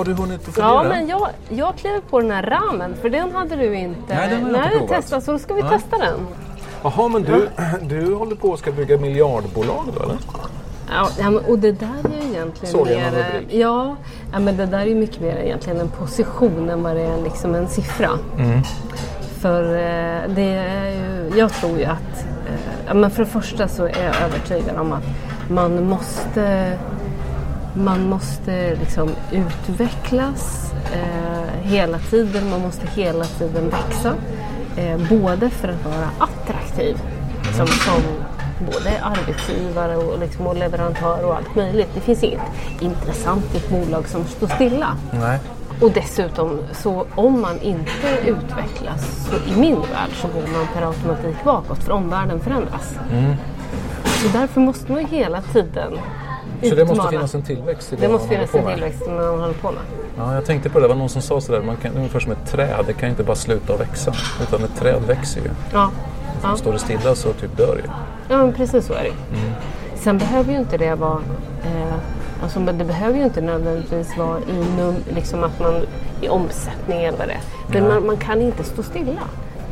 Har du hunnit att Ja, fundera? men jag, jag kliver på den här ramen för den hade du inte, Nej, den har jag inte testat. Så då ska vi Nej. testa den. Jaha, men du, du håller på att ska bygga miljardbolag då eller? Ja, ja, och det där är ju egentligen Såg mer... Ja, ja, men det där är ju mycket mer egentligen en position än vad det är liksom en siffra. Mm. För eh, det är ju, jag tror ju att, eh, ja, men för det första så är jag övertygad om att man måste, man måste liksom utvecklas eh, hela tiden, man måste hela tiden växa. Eh, både för att vara attraktiv som, som både arbetsgivare och, liksom, och leverantör och allt möjligt. Det finns inget intressant i ett bolag som står stilla. Nej. Och dessutom, så om man inte utvecklas, så i min värld så går man per automatik bakåt för omvärlden förändras. Så därför måste man hela tiden Så det måste finnas en tillväxt i Det vad måste håller en tillväxt i vad man håller på med. Ja, jag tänkte på det, det var någon som sa sådär, man kan, ungefär som ett träd, det kan inte bara sluta att växa. Utan ett träd växer ju. Ja, ja. Står det stilla så typ dör det ja men precis så är det. Mm. Sen behöver ju inte det vara eh, Alltså, det behöver ju inte nödvändigtvis vara i, num, liksom att man, i omsättning eller vad det är. Men man, man kan inte stå stilla.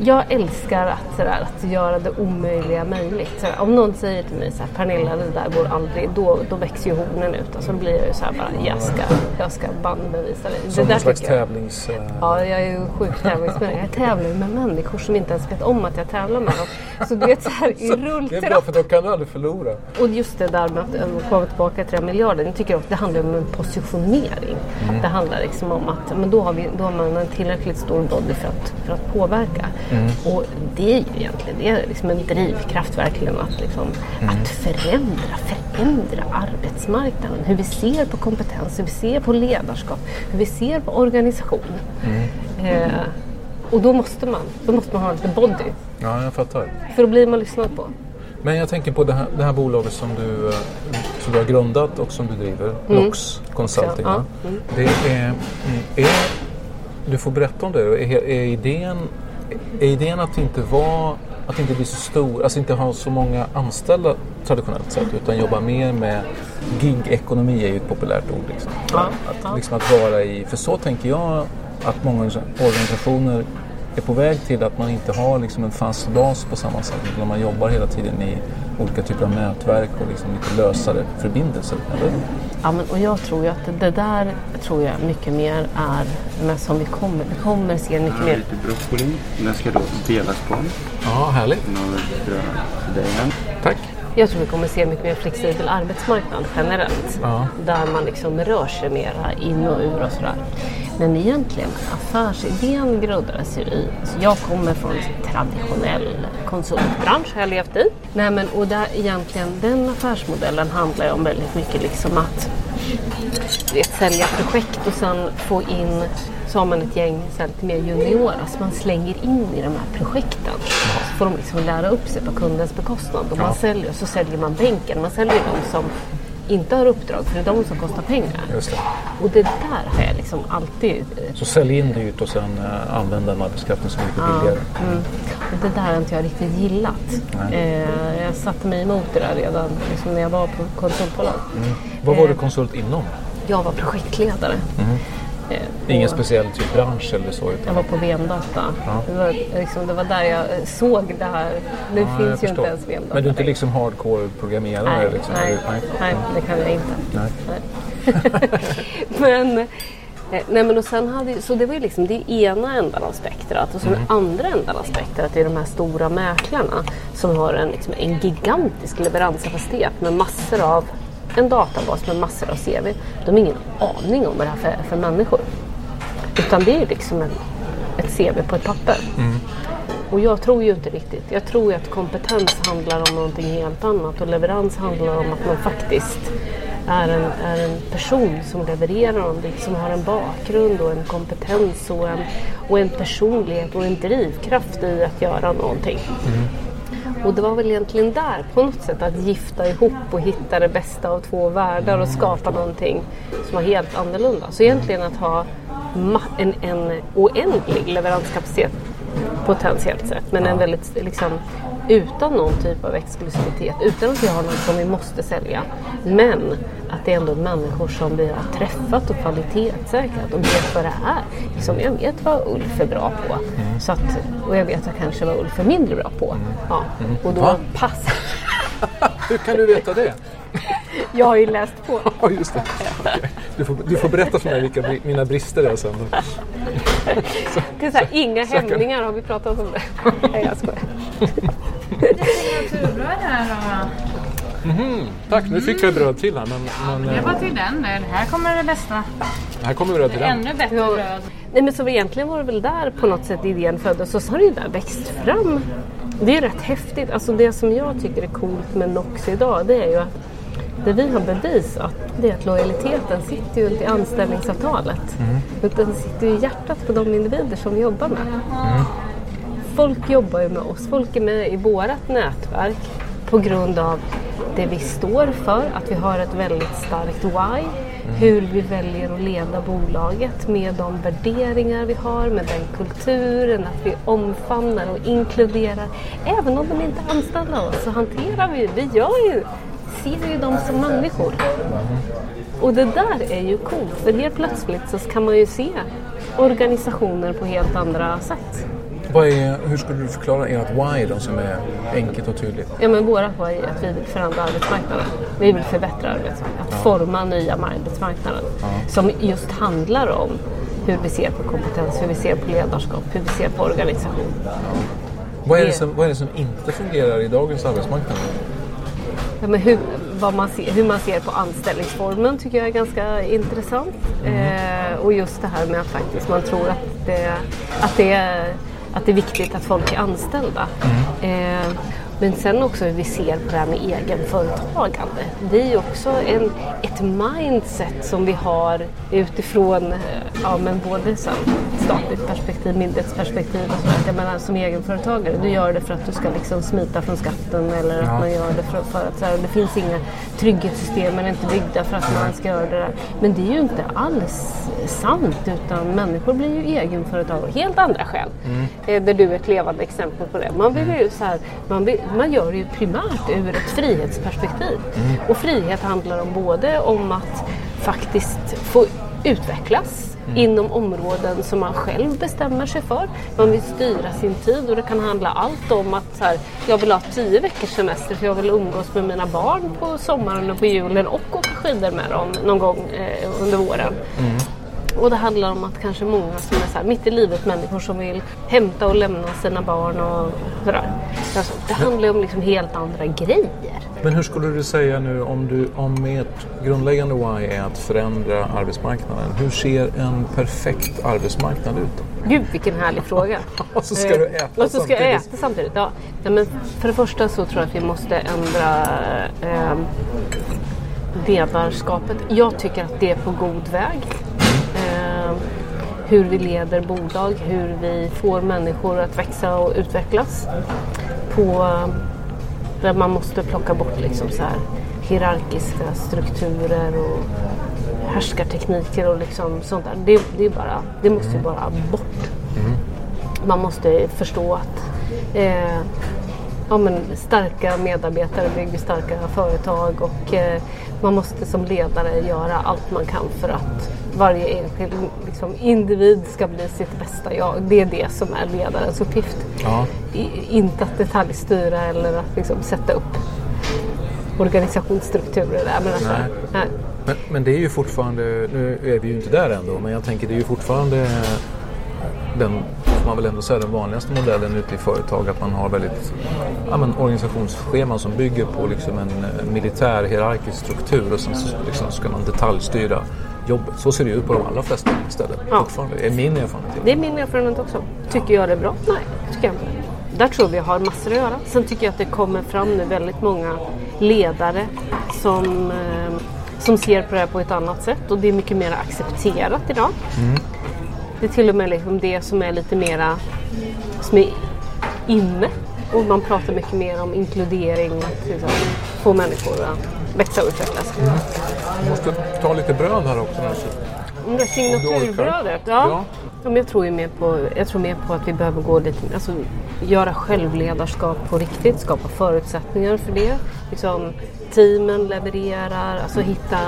Jag älskar att, sådär, att göra det omöjliga möjligt. Sådär, om någon säger till mig så här, Pernilla det där går aldrig, då, då växer ju hornen ut. Och så blir jag ju så här bara, jag ska, jag ska banne bevisa det. Som det någon slags tycker jag- tävlings... eh, Ja, jag är ju sjukt tävlingsmänniska. Jag tävlar ju med människor som inte ens vet om att jag tävlar med dem. Så du vet så här i Det är bra rulltrapp. för då kan du aldrig förlora. Och just det där med att komma tillbaka till den miljarden. Jag tycker också det handlar om en positionering. Mm. Det handlar liksom om att men då, har vi, då har man en tillräckligt stor body för att, för att påverka. Mm. Och det är ju egentligen det är liksom en drivkraft verkligen att, liksom, Mm. att förändra, förändra arbetsmarknaden. Hur vi ser på kompetens, hur vi ser på ledarskap, hur vi ser på organisation. Mm. Eh, och då måste man, då måste man ha lite body. Ja, jag fattar. För då blir man lyssnad på. Men jag tänker på det här, det här bolaget som du, eh, som du har grundat och som du driver, Nox Consulting. Ja, va? Det är, mm, är, du får berätta om det. Är, är, idén, är idén att inte vara att inte bli så stor, alltså inte ha så många anställda traditionellt sett utan jobba mer med gig-ekonomi är ju ett populärt ord. Liksom. Ja, Att, liksom att vara i, för så tänker jag att många organisationer är på väg till att man inte har liksom en fast bas på samma sätt utan man jobbar hela tiden i olika typer av nätverk och liksom lite lösare förbindelser. Eller? Ja, men, och jag tror ju att det där tror jag mycket mer är men som vi kommer, vi kommer se mycket mer. lite broccoli. Den ska då delas på. Ja, härligt. Här. Tack. Jag tror vi kommer se mycket mer flexibel arbetsmarknad generellt. Ja. Där man liksom rör sig mera in och ur och sådär. Men egentligen, affärsidén grundades ju i... Alltså jag kommer från en traditionell konsultbransch, har jag levt i. Nej, men, och där egentligen, den affärsmodellen handlar ju om väldigt mycket liksom att vet, sälja projekt och sen få in så har man ett gäng så här, lite mer juniorer som man slänger in i de här projekten. Så får de liksom lära upp sig på kundens bekostnad. Och man säljer, så säljer man bänken. Man säljer de som inte har uppdrag för det är de som kostar pengar. Just det. Och det där har jag liksom alltid Så sälj in dyrt och sen uh, använd den arbetskraften som är lite billigare. Mm. Och det där har inte jag riktigt gillat. Eh, jag satte mig emot det där redan liksom när jag var på konsultbolag. Vad var Eh. du konsult inom? Jag var projektledare. Eh, Ingen speciell typ bransch eller så? Jag Utan... var på VM-data. Det, var, liksom, det var där jag såg det här. Nu Ja, jag finns ju inte ens VM-data. Men du är inte liksom hardcore programmerare? Nej, liksom. nej, nej. nej, det kan jag inte. Nej. men, eh, nej, men och sen hade, så det var ju liksom det ena ändan av spektrat och så Mm. den andra ändan av spektrat är de här stora mäklarna som har en, liksom, en gigantisk leveranskapacitet med massor av en databas med massor av CV. De har ingen aning om vad det här är för, för människor. Utan det är liksom en, ett CV på ett papper. Och jag tror ju inte riktigt. Jag tror ju att kompetens handlar om någonting helt annat och leverans handlar om att man faktiskt är en, är en person som levererar någonting, som har en bakgrund och en kompetens och en, och en personlighet och en drivkraft i att göra någonting. Och det var väl egentligen där på något sätt att gifta ihop och hitta det bästa av två världar och skapa någonting som var helt annorlunda. Så egentligen att ha en, en oändlig leveranskapacitet potentiellt sett men en väldigt liksom utan någon typ av exklusivitet, utan att vi har något som vi måste sälja. Men att det är ändå människor som vi har träffat och kvalitetssäkrat och vet vad det är. Liksom, jag vet vad Ulf är bra på så att, och jag vet att kanske vad Ulf är mindre bra på. Ja, och då Va? passar Hur kan du veta det? Jag har ju läst på. Ja, just det. Okej. Du, får, du får berätta för mig vilka bri- mina brister är sen. Det är så här, inga Säkert. hämningar har vi pratat om det. Nej, jag skojar. Här då. Tack, nu fick jag bröd till här. Men, men Det eh, var till den. Här kommer det bästa. här kommer bröd till den. Ännu bättre Ja. bröd. Nej men så egentligen var det väl där på något sätt idén föddes och så har det ju där växt fram. Det är rätt häftigt. Alltså det som jag tycker är coolt med Nox idag det är ju att det vi har bevisat det är att lojaliteten sitter ju inte i anställningsavtalet. Utan den sitter ju i hjärtat på de individer som vi jobbar med. Folk jobbar ju med oss. Folk är med i vårat nätverk på grund av det vi står för, att vi har ett väldigt starkt why. Hur vi väljer att leda bolaget med de värderingar vi har, med den kulturen, att vi omfamnar och inkluderar. Även om de inte anställer oss så hanterar vi, vi gör ju, ser ju dem som människor. Och det där är ju coolt, för helt plötsligt så kan man ju se organisationer på helt andra sätt. Vad är, hur skulle du förklara ert why då som är enkelt och tydligt? Ja, men våra var ju att vi vill förändra arbetsmarknaden. Vi vill förbättra arbetsmarknaden. Att forma nya arbetsmarknaden. Som just handlar om hur vi ser på kompetens, hur vi ser på ledarskap, hur vi ser på organisation. Vad är, det som, vad är det som inte fungerar i dagens arbetsmarknad? Ja, men hur, man ser, hur man ser på anställningsformen tycker jag är ganska intressant. Eh, och just det här med att faktiskt man tror att det, att det, är, att det är viktigt att folk är anställda. Eh, men sen också hur vi ser på det här med egenföretagande. Det är ju också en, ett mindset som vi har utifrån eh, ja, men både så statligt perspektiv, myndighetsperspektiv och sådär. Jag menar som egenföretagare, du gör det för att du ska liksom smita från skatten eller att man gör det för, för att så här, det finns inga trygghetssystem, är inte byggda för att man ska göra det där. Men det är ju inte alls sant utan människor blir ju egenföretagare av helt andra skäl. Eh, Där du är ett levande exempel på det. Man, vill ju så här, man, vill, man gör det ju primärt ur ett frihetsperspektiv. Och frihet handlar om både om att faktiskt få utvecklas inom områden som man själv bestämmer sig för. Man vill styra sin tid och det kan handla allt om att så här, jag vill ha tio veckors semester för jag vill umgås med mina barn på sommaren och på julen och åka skidor med dem någon gång eh, under våren. Och det handlar om att kanske många som är så här, mitt i livet människor som vill hämta och lämna sina barn och sådär. Alltså, det handlar om liksom helt andra grejer. Men hur skulle du säga nu om, du, om ert grundläggande why är att förändra arbetsmarknaden? Hur ser en perfekt arbetsmarknad ut? Gud vilken härlig fråga. Och så ska du äta Och så ska jag samtidigt. äta samtidigt. Ja. Ja, men för det första så tror jag att vi måste ändra eh, ledarskapet. Jag tycker att det är på god väg. Hur vi leder bolag, hur vi får människor att växa och utvecklas. På, där man måste plocka bort liksom så här hierarkiska strukturer och härskartekniker och liksom sånt där. Det, det, är bara, det måste ju bara bort. Man måste förstå att eh, ja, men starka medarbetare bygger starka företag och eh, man måste som ledare göra allt man kan för att varje enskild liksom, individ ska bli sitt bästa jag. Det är det som är ledarens uppgift. Ja. I, inte att detaljstyra eller att liksom, sätta upp organisationsstrukturer. Där. Men alltså, Nej. nej. Men, men det är ju fortfarande, nu är vi ju inte där ändå, men jag tänker det är ju fortfarande den, får man väl ändå säga, den vanligaste modellen ute i företag att man har väldigt ja, men, organisationsscheman som bygger på liksom en eh, militär hierarkisk struktur och sen så liksom ska man detaljstyra jobbet. Så ser det ut på de allra flesta ställen Ja. fortfarande. Det är min erfarenhet. Det är min erfarenhet också. Tycker jag det är bra? Nej, tycker jag inte. Där tror vi har massor att göra. Sen tycker jag att det kommer fram nu väldigt många ledare som, eh, som ser på det här på ett annat sätt och det är mycket mer accepterat idag. Det är till och med liksom det som är lite mera som är inne och man pratar mycket mer om inkludering och att liksom, få människor att växa och utvecklas. Jag måste ta lite bröd här också. där signaturbrödet, ja. Ja. ja. jag, tror ju mer på, jag tror mer på att vi behöver gå lite, alltså, göra självledarskap på riktigt, skapa förutsättningar för det. Liksom, teamen levererar, alltså hitta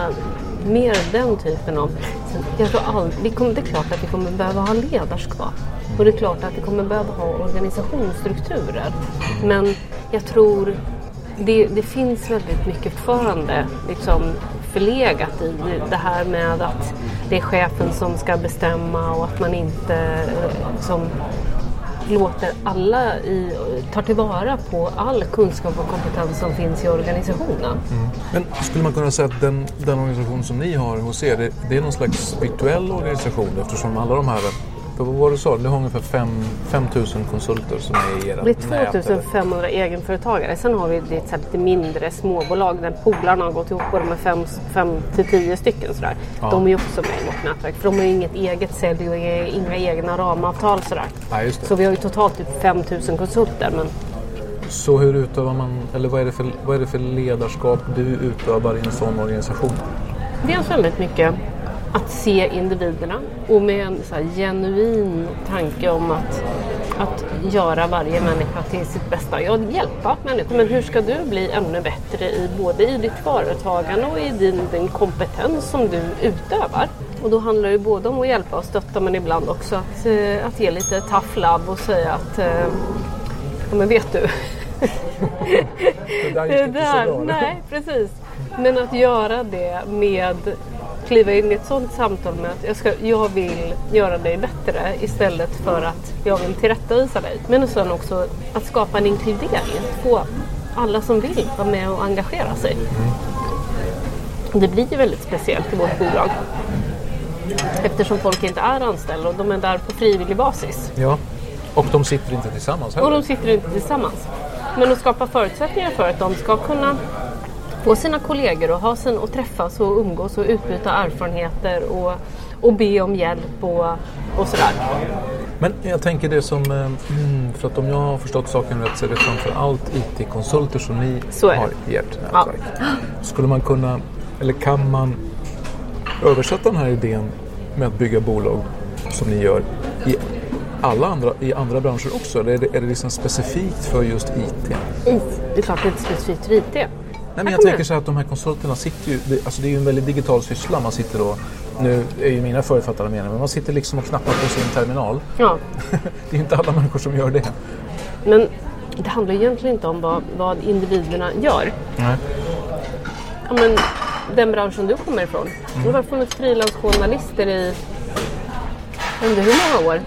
mer den typen av... Jag tror all, vi kommer, det är klart att vi kommer behöva ha ledarskap och det är klart att vi kommer behöva ha organisationsstrukturer. Men jag tror det, det finns väldigt mycket fortfarande liksom, förlegat i det här med att det är chefen som ska bestämma och att man inte liksom, låter alla i, tar tillvara på all kunskap och kompetens som finns i organisationen. Mm. Men skulle man kunna säga att den, den organisation som ni har hos er, det, det är någon slags virtuell organisation eftersom alla de här, för vad var det du sa, ni har ungefär 5 000 konsulter som är i era Det är nät, eller? 2500 egenföretagare. Sen har vi här lite mindre småbolag där polarna har gått ihop och de är 5 till 10 stycken. Sådär. Ja. De är ju också med i vårt nätverk för de har ju inget eget sälj och inga egna ramavtal. Sådär. Ja. Så vi har ju totalt typ 5000 konsulter. Men Så hur utövar man, eller vad är, det för, vad är det för ledarskap du utövar i en sån organisation? Dels väldigt mycket att se individerna och med en så genuin tanke om att, att göra varje människa till sitt bästa. Ja, hjälpa människor, men hur ska du bli ännu bättre i både i ditt företagande och i din, din kompetens som du utövar? Och då handlar det både om att hjälpa och stötta men ibland också att, eh, att ge lite tough love och säga att eh, ja, men vet du, Det där det där, nej precis. Men att göra det med kliva in i ett sådant samtal med att jag, ska, jag vill göra dig bättre istället för att jag vill tillrättavisa dig. Men sen också att skapa en inkludering, få alla som vill vara med och engagera sig. Det blir ju väldigt speciellt i vårt bolag. Eftersom folk inte är anställda och de är där på frivillig basis. Ja, och de sitter inte tillsammans heller. Och de sitter inte tillsammans. Men att skapa förutsättningar för att de ska kunna få sina kollegor och, ha sin, och träffas och umgås och utbyta erfarenheter och, och be om hjälp och, och sådär. Men jag tänker det som, eh, mm, för att om jag har förstått saken rätt så är det framför allt IT-konsulter som ni har i ert nätverk. Skulle man kunna, eller kan man översätta den här idén med att bygga bolag som ni gör i alla andra, i andra branscher också? Eller är det, är det liksom specifikt för just IT? IT, det är klart det är inte specifikt för IT. Nej, men jag tänker så här att de här konsulterna sitter ju, det, alltså det är ju en väldigt digital syssla. Man sitter då, nu är ju mina författare med men man sitter liksom och knappar på sin terminal. Ja. Det är inte alla människor som gör det. Men det handlar egentligen inte om vad, vad individerna gör. Nej. Ja, men den branschen du kommer ifrån. Det har funnits frilansjournalister i under hur många år?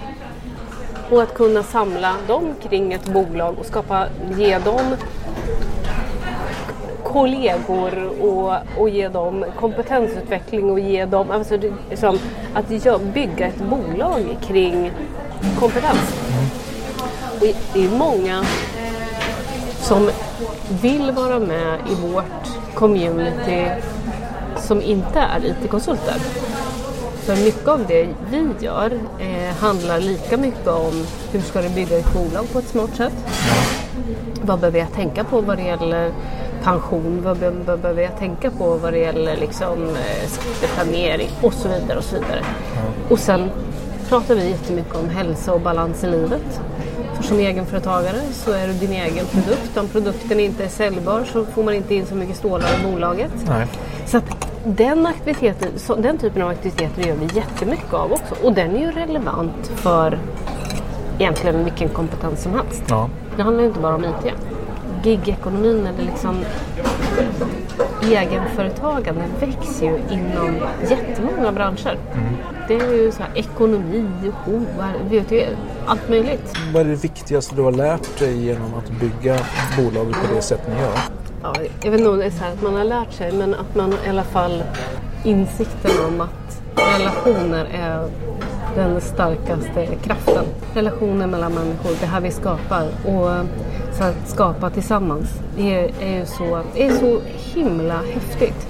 Och att kunna samla dem kring ett bolag och skapa, ge dem kollegor och, och ge dem kompetensutveckling och ge dem, alltså liksom, att bygga ett bolag kring kompetens. Och det är många som vill vara med i vårt community som inte är IT-konsulter. För mycket av det vi gör eh, handlar lika mycket om hur ska du bygga ett bolag på ett smart sätt. Vad behöver jag tänka på vad det gäller pension? Vad, be- vad behöver jag tänka på vad det gäller liksom, eh, skatteplanering och så vidare. Och så vidare. Och sen pratar vi jättemycket om hälsa och balans i livet. För som egenföretagare så är du din egen produkt. Om produkten inte är säljbar så får man inte in så mycket stålar i bolaget. Nej. Så att den, aktiviteten, den typen av aktiviteter gör vi jättemycket av också. Och den är ju relevant för egentligen vilken kompetens som helst. Ja. Det handlar inte bara om IT. Gigekonomin eller liksom egenföretagande växer ju inom jättemånga branscher. Det är ju så här ekonomi HR, du, allt möjligt. Vad är det viktigaste du har lärt dig genom att bygga bolaget på det sätt ni gör? Ja, jag vet inte om det är så här att man har lärt sig men att man i alla fall insikten om att relationer är den starkaste kraften. Relationer mellan människor, det här vi skapar. Och så att skapa tillsammans är, är ju så, är så himla häftigt.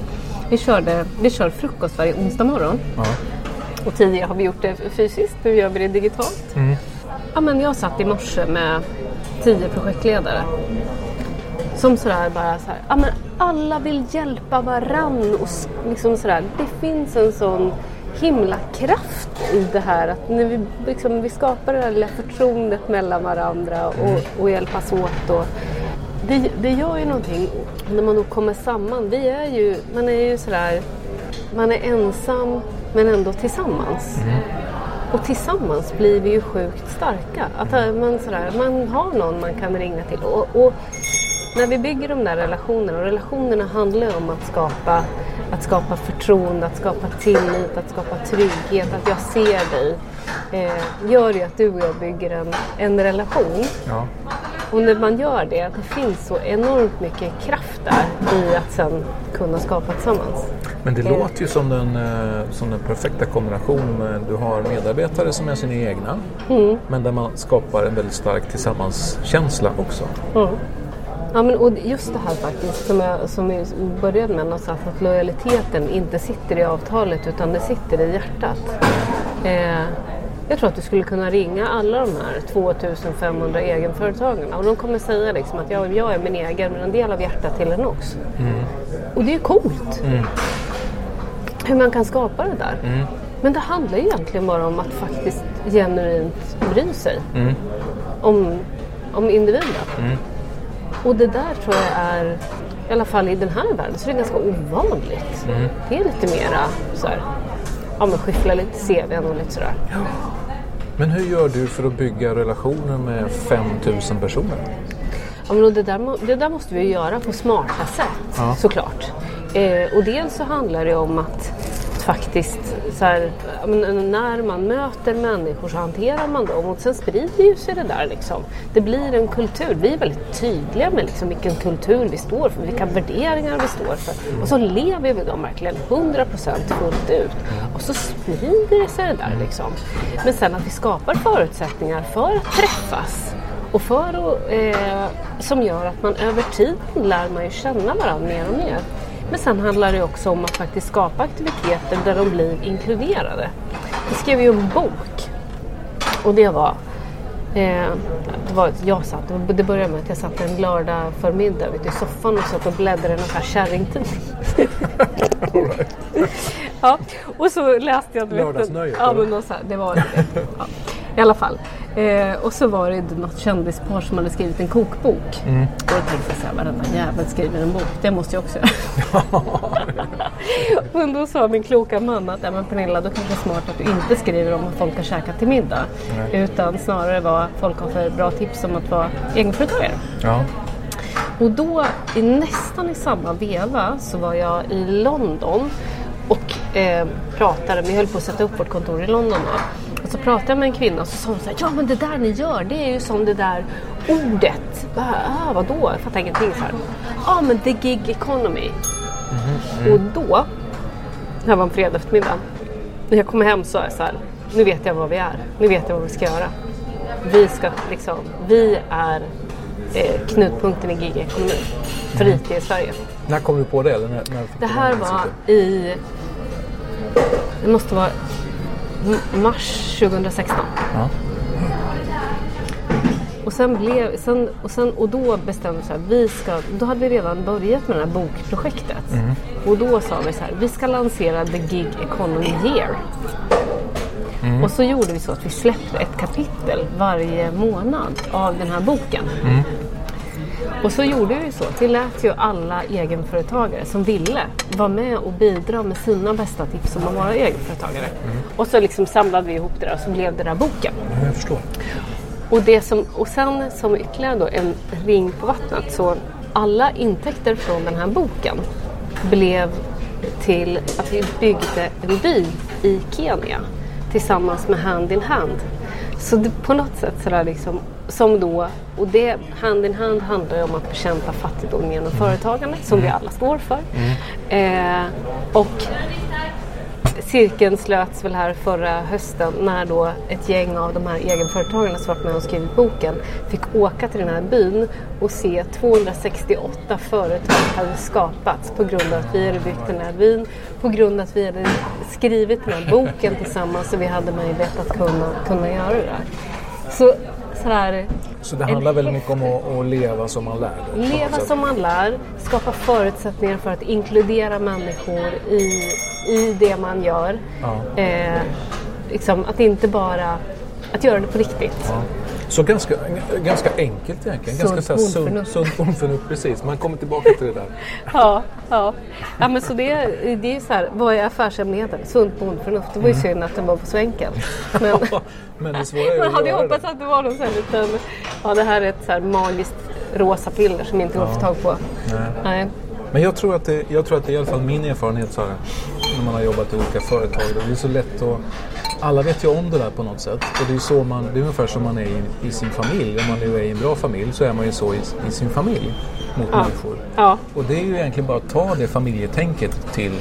Vi, körde, vi kör frukost varje onsdag morgon. Ja. Och tidigare har vi gjort det fysiskt, nu gör vi det digitalt. Ja, men jag satt i morse med tio projektledare. Som sådär bara så här, ja, men alla vill hjälpa varann och liksom sådär. Det finns en sån himla kraft i det här att när vi, liksom, vi skapar det där lilla förtroendet mellan varandra och, och hjälpas åt. Och, det, det gör ju någonting när man då kommer samman. Vi är ju, man är ju sådär, man är ensam men ändå tillsammans. Och tillsammans blir vi ju sjukt starka. Att eh, man, sådär, man har någon man kan ringa till. Och, och när vi bygger de där relationerna, och relationerna handlar ju om att skapa, att skapa förtroende, att skapa tillit, att skapa trygghet, att jag ser dig. Eh, gör ju att du och jag bygger en, en relation. Ja. Och när man gör det, det finns så enormt mycket kraft där i att sen kunna skapa tillsammans. Men det Eh. låter ju som den, eh, som den perfekta kombinationen. Du har medarbetare som är sina egna, Mm. men där man skapar en väldigt stark tillsammanskänsla också. Ja, men och just det här faktiskt som jag, som jag började med, någonstans, att lojaliteten inte sitter i avtalet utan det sitter i hjärtat. Eh, jag tror att du skulle kunna ringa alla de här 2500 egenföretagarna och de kommer säga liksom att ja, jag är min egen men en del av hjärtat till en också. Och det är coolt. Hur man kan skapa det där. Men det handlar ju egentligen bara om att faktiskt genuint bry sig om, om individen. Och det där tror jag är, i alla fall i den här världen, så är det ganska ovanligt. Det är lite mera så här, ja men skyffla lite CVn och lite sådär. Men hur gör du för att bygga relationer med 5000 personer? Ja, men det, där, det där måste vi göra på smarta sätt såklart. Eh, och dels så handlar det om att faktiskt så här, när man möter människor så hanterar man dem och sen sprider ju sig det där liksom. Det blir en kultur. Vi är väldigt tydliga med liksom vilken kultur vi står för, vilka värderingar vi står för. Och så lever vi dem verkligen 100% fullt ut. Och så sprider det sig det där liksom. Men sen att vi skapar förutsättningar för att träffas och för att, eh, som gör att man över tid lär man ju känna varandra mer och mer. Men sen handlar det också om att faktiskt skapa aktiviteter där de blir inkluderade. Vi skrev ju en bok och det var Eh, det var, jag satt, det började med att jag satt en lördag förmiddag ute i soffan och satt och bläddrade i någon kärringtidning. ja, och så läste jag... du vet, Lördagsnöjet, Ja, men så här, det var ja, I alla fall. Eh, och så var det något kändispar som hade skrivit en kokbok. Mm. Och jag tänkte så här, varenda jävel skriver en bok, det måste jag också göra. men då sa min kloka man att, men Pernilla, då kanske det är smart att du inte skriver om vad folk har käkat till middag. Utan snarare vad folk har för bra tips om att vara egenföretagare. Ja. Och då, i nästan i samma veva, så var jag i London och eh, pratade, vi höll på att sätta upp vårt kontor i London då. Så pratade jag med en kvinna och så sa hon så här, ja men det där ni gör, det är ju som det där ordet. Ah, vadå? Jag fattar ingenting. Ja men the gig economy. Och då, det här var en fredag eftermiddag, när jag kom hem så är jag så här, nu vet jag vad vi är, nu vet jag vad vi ska göra. Vi ska liksom, vi är eh, knutpunkten i gigekonomin för IT i Sverige. När kom du på det? Eller när, när Det här var i, det måste vara mars 2016. Ja. Och, sen blev, sen, och, sen, och då bestämde vi så här, vi ska, då hade vi redan börjat med det här bokprojektet. Och då sa vi så här, vi ska lansera The Gig Economy Year. Och så gjorde vi så att vi släppte ett kapitel varje månad av den här boken. Och så gjorde vi så. Vi lät ju alla egenföretagare som ville vara med och bidra med sina bästa tips om att vara egenföretagare. Och så liksom samlade vi ihop det där och så blev det där boken. Ja, jag förstår. Och, det som, och sen som ytterligare då en ring på vattnet så alla intäkter från den här boken blev till att vi byggde en by i Kenya tillsammans med Hand in Hand. Så det, på något sätt sådär liksom, som då, och det Hand in Hand handlar ju om att bekämpa fattigdom genom företagande som vi alla står för. Eh, och cirkeln slöts väl här förra hösten när då ett gäng av de här egenföretagarna som varit med och skrivit boken fick åka till den här byn och se 268 företag hade skapats på grund av att vi hade byggt den här byn, på grund av att vi hade skrivit den här boken tillsammans och vi hade möjlighet att kunna, kunna göra det där. Så sådär, Så det handlar väldigt mycket om att, att leva som man lär. då, Leva som man lär, skapa förutsättningar för att inkludera människor i, i det man gör. Ja. Eh, liksom, att inte bara att göra det på riktigt. Ja. Så ganska, ganska enkelt egentligen. Ganska Sunt sunt, bondförnuft. sunt bondförnuft, precis. Man kommer tillbaka till det där. Ja, ja. ja men så det, det är så här, vad är affärshemligheten? Sunt bondförnuft. Det var ju synd att den var så enkel. Men, Men det svåra är man hade ju hoppats att det var någon sån här liten, ja det här är ett så här magiskt rosa piller som inte går att få tag på. Nej. Nej. Men jag tror, att det, jag tror att det är i alla fall min erfarenhet så här, när man har jobbat i olika företag. Det är så lätt att... Alla vet ju om det där på något sätt. Och det är, så man, det är ungefär som man är i, i sin familj. Om man nu är i en bra familj så är man ju så i, i sin familj mot Ja. människor. Ja. Och det är ju egentligen bara att ta det familjetänket till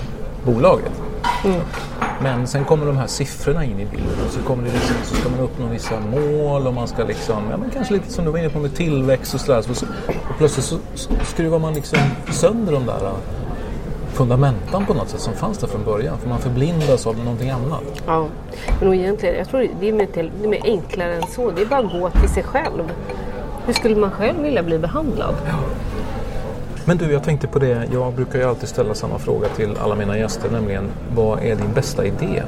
bolaget. Men sen kommer de här siffrorna in i bilden och så, kommer det liksom, så ska man uppnå vissa mål och man ska liksom, ja men kanske lite som du var inne på med tillväxt och sådär. Så, och plötsligt så skruvar man liksom sönder de där fundamentan på något sätt som fanns där från början. För man förblindas av någonting annat. Ja, men egentligen, jag tror det är, mer till, det är mer enklare än så. Det är bara att gå till sig själv. Hur skulle man själv vilja bli behandlad? Men du, jag tänkte på det. Jag brukar ju alltid ställa samma fråga till alla mina gäster, nämligen vad är din bästa idé?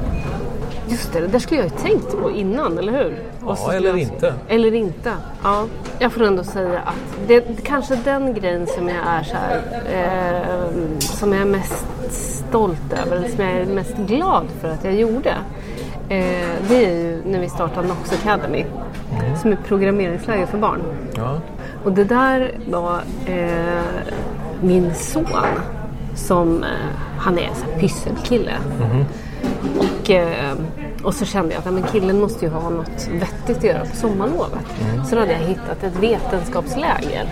Just det, det där skulle jag ju tänkt på innan, eller hur? Skulle eller jag- inte. Eller inte. Ja, jag får ändå säga att det, kanske den grejen som jag är så här, eh, som jag är mest stolt över, eller som jag är mest glad för att jag gjorde. Eh, det är ju när vi startade Nox Academy, som är programmeringsläger för barn. Ja, Och det där var eh, min son som, eh, han är en pysselkille. Och, eh, och så kände jag att men killen måste ju ha något vettigt att göra på sommarlovet. Så då hade jag hittat ett vetenskapsläger.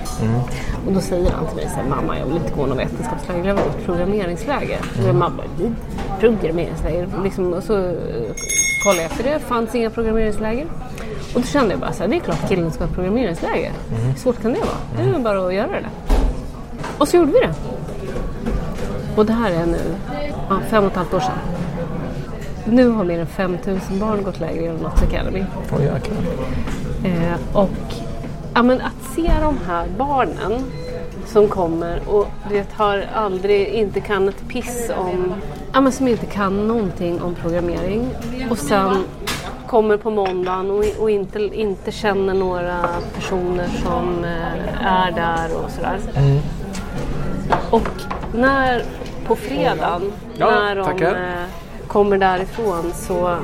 Och då säger han till mig så här, mamma jag vill inte gå något vetenskapsläger, jag vill gå ett programmeringsläger. Och jag mamma, "Vi- programmeringsläger? Liksom, och så kollade jag efter det, fanns inga programmeringsläger. Och då kände jag bara så här, det är klart killen ska ha ett programmeringsläger. Hur svårt kan det vara? Det är väl bara att göra det. Och så gjorde vi det. Och det här är nu ja, fem och ett halvt år sedan. Nu har mer än 5000 barn gått läger genom Nats Academy. jäklar. Eh, och ja, men att se de här barnen som kommer och vet, har aldrig, inte kan ett piss om, ja, men som inte kan någonting om programmering och sen kommer på måndagen och, och inte, inte känner några personer som eh, är där och sådär. Och när på fredagen Ja, när de tackar. Kommer därifrån så,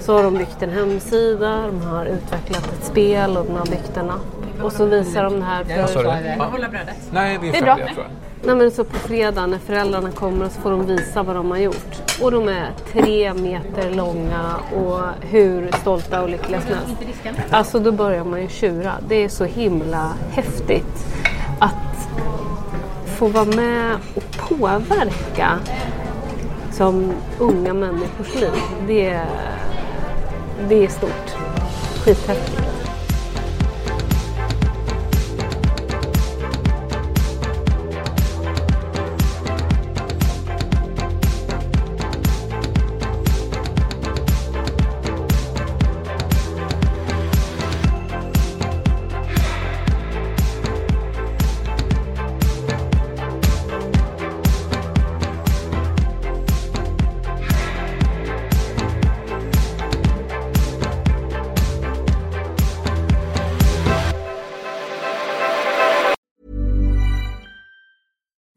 så har de byggt en hemsida, de har utvecklat ett spel och de har byggt en app. Och så visar de det här Vad sa för... du? Hålla brödet. Nej, vi är, Det är bra. färdiga tror jag. Nej, men så på fredag när föräldrarna kommer så får de visa vad de har gjort. Och de är tre meter långa och hur stolta och lyckliga som helst. Alltså då börjar man ju tjura. Det är så himla häftigt att få vara med och påverka som unga människors liv. Det är, det är stort. Skithäftigt.